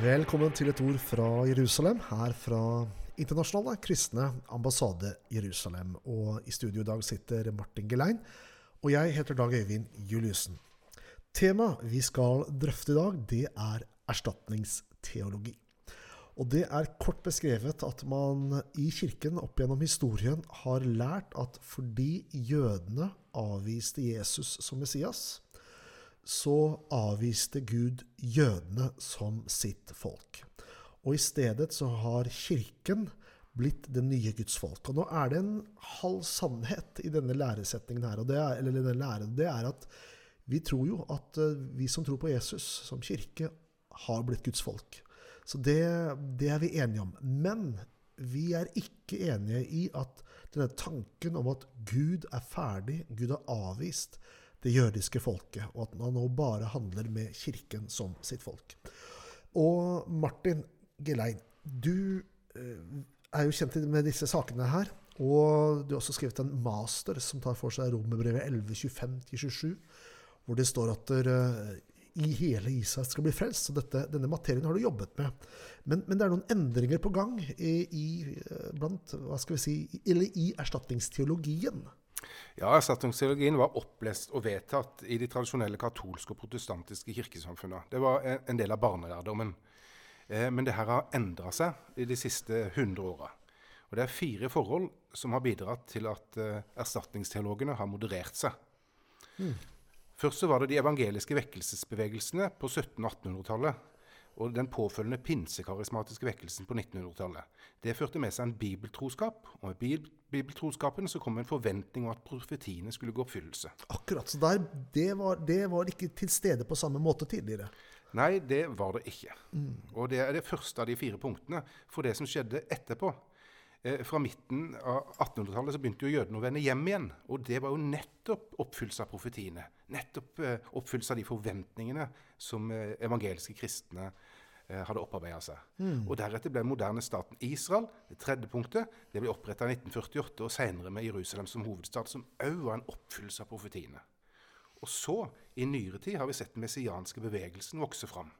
Velkommen til et ord fra Jerusalem, her fra Internasjonale kristne ambassade Jerusalem. Og i studio i dag sitter Martin Gelein, og jeg heter Dag Øyvind Juliussen. Temaet vi skal drøfte i dag, det er erstatningsteologi. Og det er kort beskrevet at man i kirken opp gjennom historien har lært at fordi jødene avviste Jesus som Messias, så avviste Gud jødene som sitt folk. Og i stedet så har kirken blitt det nye Guds folk. Og nå er det en halv sannhet i denne læresetningen her, det er, eller denne læren. Det er at vi tror jo at eh, vi som tror på Jesus som kirke, har blitt Guds folk. Så det, det er vi enige om. Men vi er ikke enige i at denne tanken om at Gud er ferdig, Gud har avvist det jødiske folket, og at man nå bare handler med kirken som sitt folk. Og Martin Gelein, du eh, er jo kjent med disse sakene her. Og du har også skrevet en master som tar for seg Romerbrevet 11.25-27, hvor det står at der, i hele Israel skal bli frelst. Så dette, denne materien har du jobbet med. Men, men, det er noen endringer på gang i, i, blant, hva skal vi si, eller i erstatningsteologien. Ja, erstatningsteologien var opplest og vedtatt i de tradisjonelle katolske og protestantiske kirkesamfunnene. Det var en del av barnelærdommen. Eh, men det her har endra seg i de siste 100 åra. Og det er fire forhold som har bidratt til at uh, erstatningsteologene har moderert seg. Mm. Først så var det de evangeliske vekkelsesbevegelsene på 1700- og 1800-tallet og den påfølgende pinsekarismatiske vekkelsen på 1900-tallet. Det førte med seg en bibeltroskap, og med bibeltroskapen så kom en forventning om at profetiene skulle gå oppfyllelse. Akkurat, så der, det, var, det, var, ikke til stede på samme måte tidligere? Nei, det var det ikke. Mm. Og det er det første av de fire punktene. For det som skjedde etterpå, Eh, fra midten av 1800-tallet så begynte jo jødene å vende hjem igjen. Og det var jo nettopp oppfyllelse av profetiene. Nettopp eh, oppfyllelse av de forventningene som eh, evangeliske kristne hadde opparbeida seg. Mm. Og Deretter ble moderne staten Israel det tredje punktet. Det ble oppretta i 1948, og senere med Jerusalem som hovedstad, som òg var en oppfyllelse av profetiene. Og så, i nyere tid, har vi sett den messianske bevegelsen vokse fram.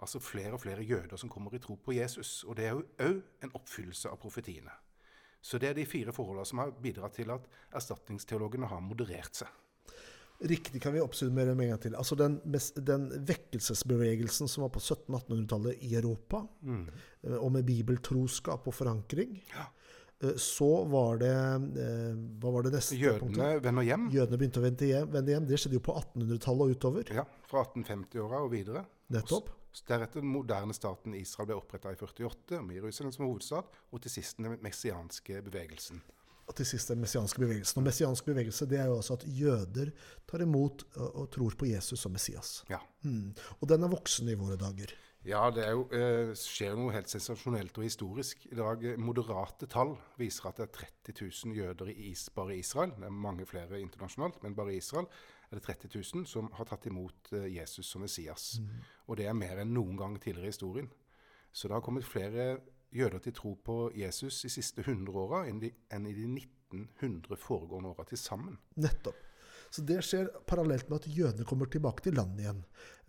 Altså flere og flere jøder som kommer i tro på Jesus. Og det er jo òg en oppfyllelse av profetiene. Så det er de fire forholdene som har bidratt til at erstatningsteologene har moderert seg. Riktig kan vi oppsummere med en gang til. Altså den, den vekkelsesbevegelsen som var på 1700-1800-tallet i Europa, mm. Eh, og med bibeltroskap og forankring. Ja. Eh, så var det eh, Hva var det neste Jødene vender hjem. Jødene begynte å vende hjem. Vende hjem. Det skjedde jo på 1800-tallet og utover. Ja, fra 1850-åra og videre. Nettopp. Deretter den moderne staten Israel ble oppretta i 48, med Jerusalem som hovedstad, og til sist den messianske bevegelsen. Til sist den messianske bevegelsen. Og messiansk bevegelse det er jo også at jøder tar imot og, og tror på Jesus som Messias. Ja. Mm. Og den er voksen i våre dager. Ja, det jo, eh, skjer noe helt sensasjonelt og historisk. I dag, eh, Moderate tall viser at det er 30 000 jøder i is, bare i Israel. Det er mange flere internasjonalt, men bare i Israel er det 30 000 som har tatt imot eh, Jesus som Messias. Mm. Og det er mer enn noen gang tidligere i historien. Så det har kommet flere jøder til tro på Jesus de siste 100 åra enn, enn, i de 1900 foregående åra til sammen. Nettopp. Så det skjer parallelt med at jødene kommer tilbake til landet igjen.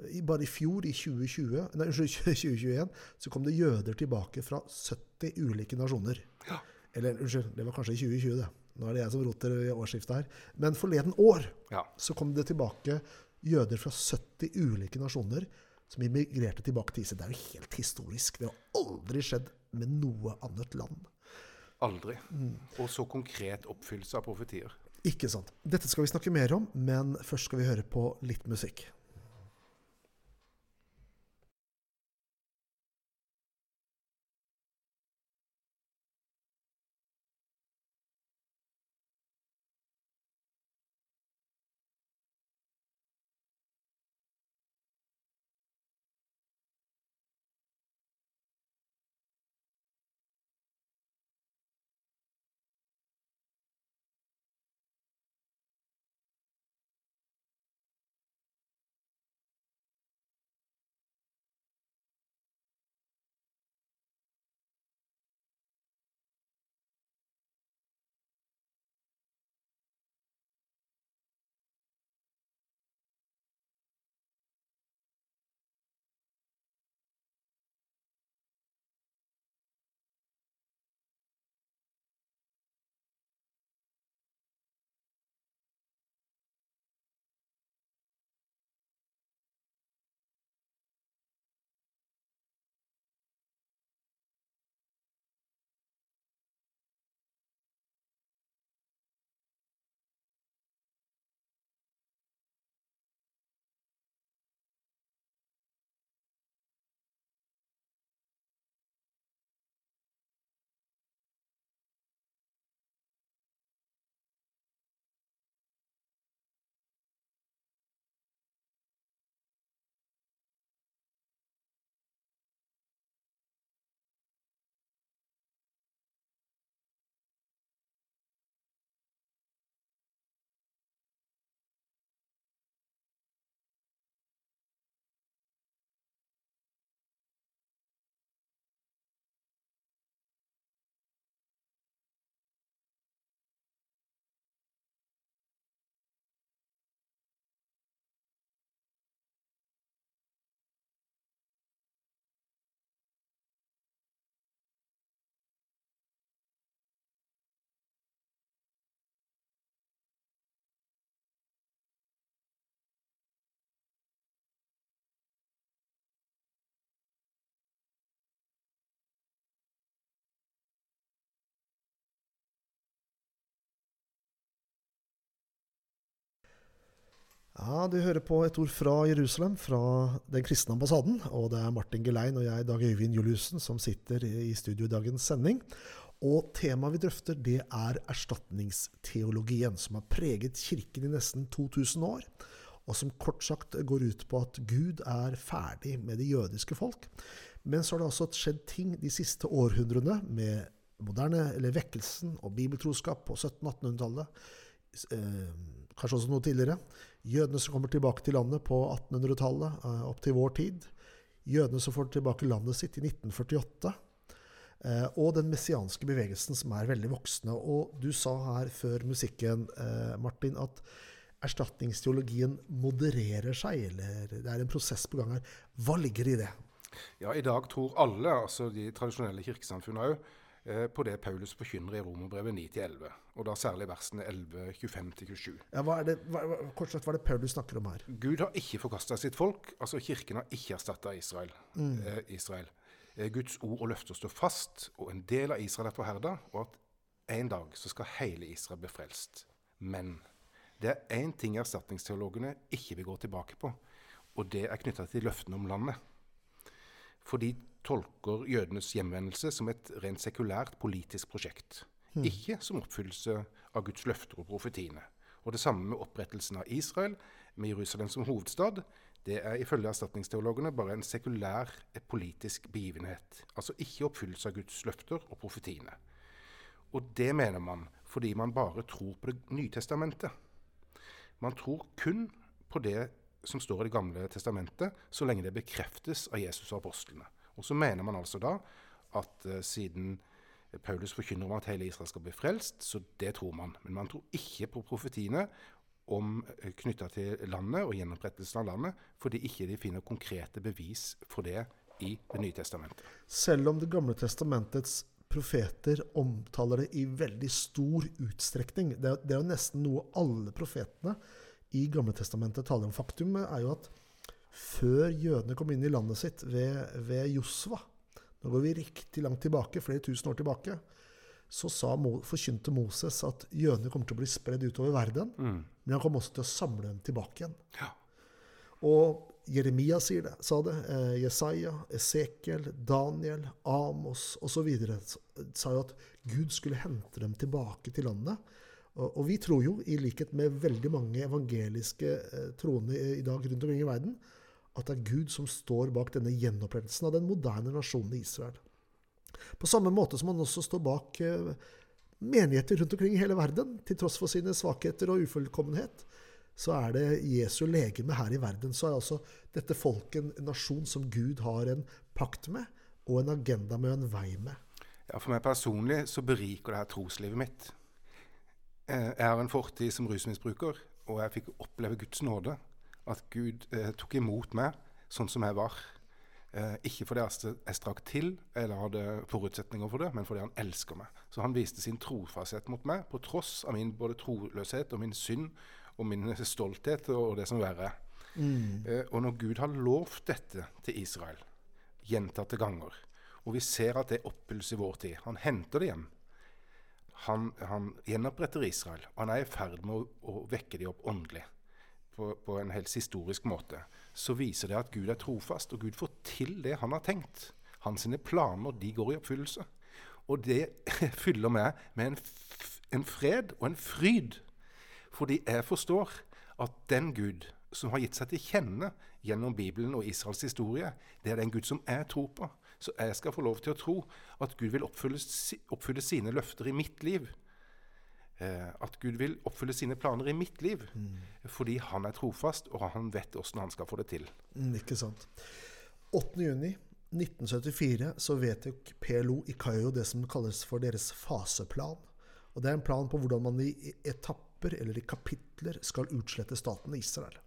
I, bare i fjor, i 2020, nei, 2021, så kom det jøder tilbake fra 70 ulike nasjoner. Ja. Eller unnskyld, det var kanskje i 2020, det. Nå er det jeg som roter årsskiftet her. Men forleden år ja. så kom det tilbake jøder fra 70 ulike nasjoner som immigrerte tilbake til Israel. Det er jo helt historisk. Det har aldri skjedd med noe annet land. Aldri. Mm. Og så konkret oppfyllelse av profetier. Ikke sant. Dette skal vi snakke mer om, men først skal vi høre på litt musikk. Ja, Du hører på et ord fra Jerusalem, fra den kristne ambassaden. Og det er Martin Gelein og jeg, Dag Øyvind Juliussen, som sitter i studio i dagens sending. Og temaet vi drøfter, det er erstatningsteologien, som har preget Kirken i nesten 2000 år. Og som kort sagt går ut på at Gud er ferdig med det jødiske folk. Men så har det også skjedd ting de siste århundrene med moderne, eller vekkelsen og bibeltroskap på 1700-1800-tallet. Eh, kanskje også noe tidligere. Jødene som kommer tilbake til landet på 1800-tallet, eh, opp til vår tid. Jødene som får tilbake landet sitt i 1948. Eh, og den messianske bevegelsen som er veldig voksne. Og du sa her før musikken, eh, Martin, at erstatningsteologien modererer seg, eller det er en prosess på gang her. Hva ligger i det? Ja, I dag tror alle, altså de tradisjonelle kirkesamfunnene òg, på det Paulus forkynner i Romerbrevet 9-11, og da særlig versene 11-25-27. Ja, hva er det, hva, kort sagt, hva er det Paulus snakker om her? Gud har ikke forkasta sitt folk. altså Kirken har ikke erstatta Israel. Mm. Eh, Israel. Eh, Guds ord og løfter står fast, og en del av Israel er forherda, og at en dag så skal hele Israel bli frelst. Men det er én ting erstatningsteologene ikke vil gå tilbake på, og det er knytta til løftene om landet. For de tolker jødenes hjemvendelse som et rent sekulært politisk prosjekt. Hmm. Ikke som oppfyllelse av Guds løfter og profetiene. Og det samme med opprettelsen av Israel, med Jerusalem som hovedstad. Det er ifølge erstatningsteologene bare en sekulær politisk begivenhet. Altså ikke oppfyllelse av Guds løfter og profetiene. Og det mener man fordi man bare tror på Det nye testamentet. Man tror kun på det som står i Det gamle testamentet, så lenge det bekreftes av Jesus og apostlene. Og så mener man altså da at uh, siden Paulus forkynner om at hele Israel skal bli frelst, så det tror man. Men man tror ikke på profetiene om uh, knytta til landet og gjenopprettelsen av landet, fordi ikke de finner konkrete bevis for det i Det nye testamentet. Selv om Det gamle testamentets profeter omtaler det i veldig stor utstrekning. Det er, det er jo nesten noe alle profetene i Gamle testamentet taler om. Faktum er jo at før jødene kom inn i landet sitt ved, ved Josva, nå går vi riktig langt tilbake, flere tusen år tilbake, så sa, forkynte Moses at jødene kommer til å bli spredd utover verden. Mm. Men han kom også til å samle dem tilbake igjen. Ja. Og Jeremia sier det, sa det. Eh, Jesaja, Esekiel, Daniel, Amos osv. sa jo at Gud skulle hente dem tilbake til landet. Og, og, vi tror jo, i likhet med veldig mange evangeliske eh, troende i dag rundt omkring i verden, at det er Gud som står bak denne gjenopprettelsen av den moderne nasjonen Israel. På samme måte som han også står bak eh, menigheter rundt omkring i hele verden, til tross for sine svakheter og ufullkommenhet, så er det Jesu legeme her i verden. Så er altså dette folket en nasjon som Gud har en pakt med, og en agenda med og en vei med. Ja, For meg personlig så beriker det her troslivet mitt. Eh, jeg har en fortid som rusmisbruker, og jeg fikk oppleve Guds nåde at Gud eh, tok imot meg sånn som jeg var. Eh, ikke fordi jeg strakk til eller hadde forutsetninger for det, men fordi han elsker meg. Så han viste sin trofasthet mot meg på tross av min både troløshet og min synd og min stolthet og det som verre. Mm. Eh, og når Gud har lovt dette til Israel gjentatte ganger, og vi ser at det oppfylles i vår tid Han henter det hjem. Han, han gjenoppretter Israel, og han er i ferd med å, å vekke dem opp åndelig på, på, en helt historisk måte, så viser det at Gud er trofast, og Gud får til det han har tenkt. Hans planer de går i oppfyllelse. Og det fyller meg med en, en fred og en fryd. Fordi jeg forstår at den Gud som har gitt seg til kjenne gjennom Bibelen og Israels historie, det er den Gud som jeg tror på. Så jeg skal få lov til å tro at Gud vil oppfylle, oppfylle sine løfter i mitt liv at Gud vil oppfylle sine planer i mitt liv. Mm. Fordi han er trofast, og han vet åssen han skal få det til. Mm, ikke sant. 8.6.1974 så vedtok PLO i Kairo det som kalles for deres faseplan. Og Det er en plan på hvordan man i etapper eller i kapitler skal utslette staten Israel.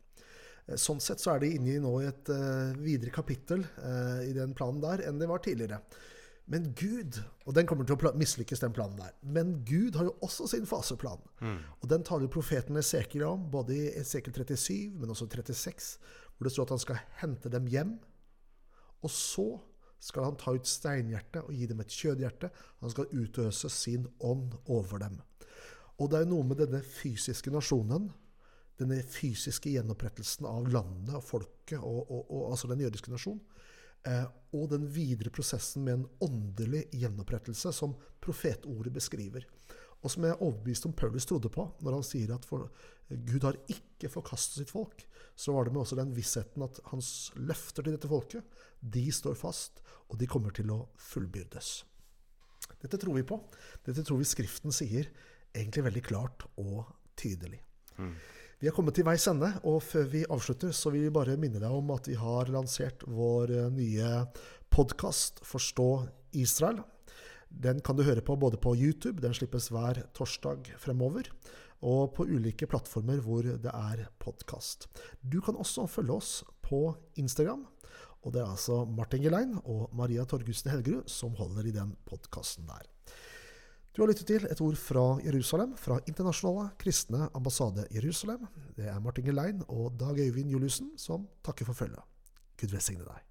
Eh, sånn sett så er de inne i nå i et uh, videre kapittel i den planen der enn det var tidligere. Men Gud Og den kommer til å mislykkes, den planen der. Men Gud har jo også sin faseplan. Mm. Og den taler profeten Esekiel om, både i Esekiel 37, men også 36, hvor det står at han skal hente dem hjem. Og så skal han ta ut steinhjertet og gi dem et kjødhjerte. Han skal utøse sin ånd over dem. Og det er noe med denne fysiske nasjonen, denne fysiske gjenopprettelsen av landet og folket, og, og, og, altså den jødiske nasjon. Eh, og den videre prosessen med en åndelig gjenopprettelse, som profetordet beskriver. Og som jeg er overbevist om Paulus trodde på, når han sier at for, Gud har ikke forkastet sitt folk. Så var det med også den vissheten at hans løfter til dette folket, de står fast, og de kommer til å fullbyrdes. Dette tror vi på. Dette tror vi Skriften sier egentlig veldig klart og tydelig. Mm. Vi er kommet til veis ende, og før vi avslutter, så vil vi bare minne deg om at vi har lansert vår eh, nye podkast 'Forstå Israel'. Den kan du høre på både på YouTube, den slippes hver torsdag fremover, og på ulike plattformer hvor det er podkast. Du kan også følge oss på Instagram. Og det er altså Martin Gelein og Maria Torgussen Helgerud som holder i den podkasten der. Du har lyttet til et ord fra Jerusalem, fra Internasjonale kristne ambassade Jerusalem. Det er Martin Gelein og Dag Øyvind Juliussen som takker for følget. Gud velsigne deg.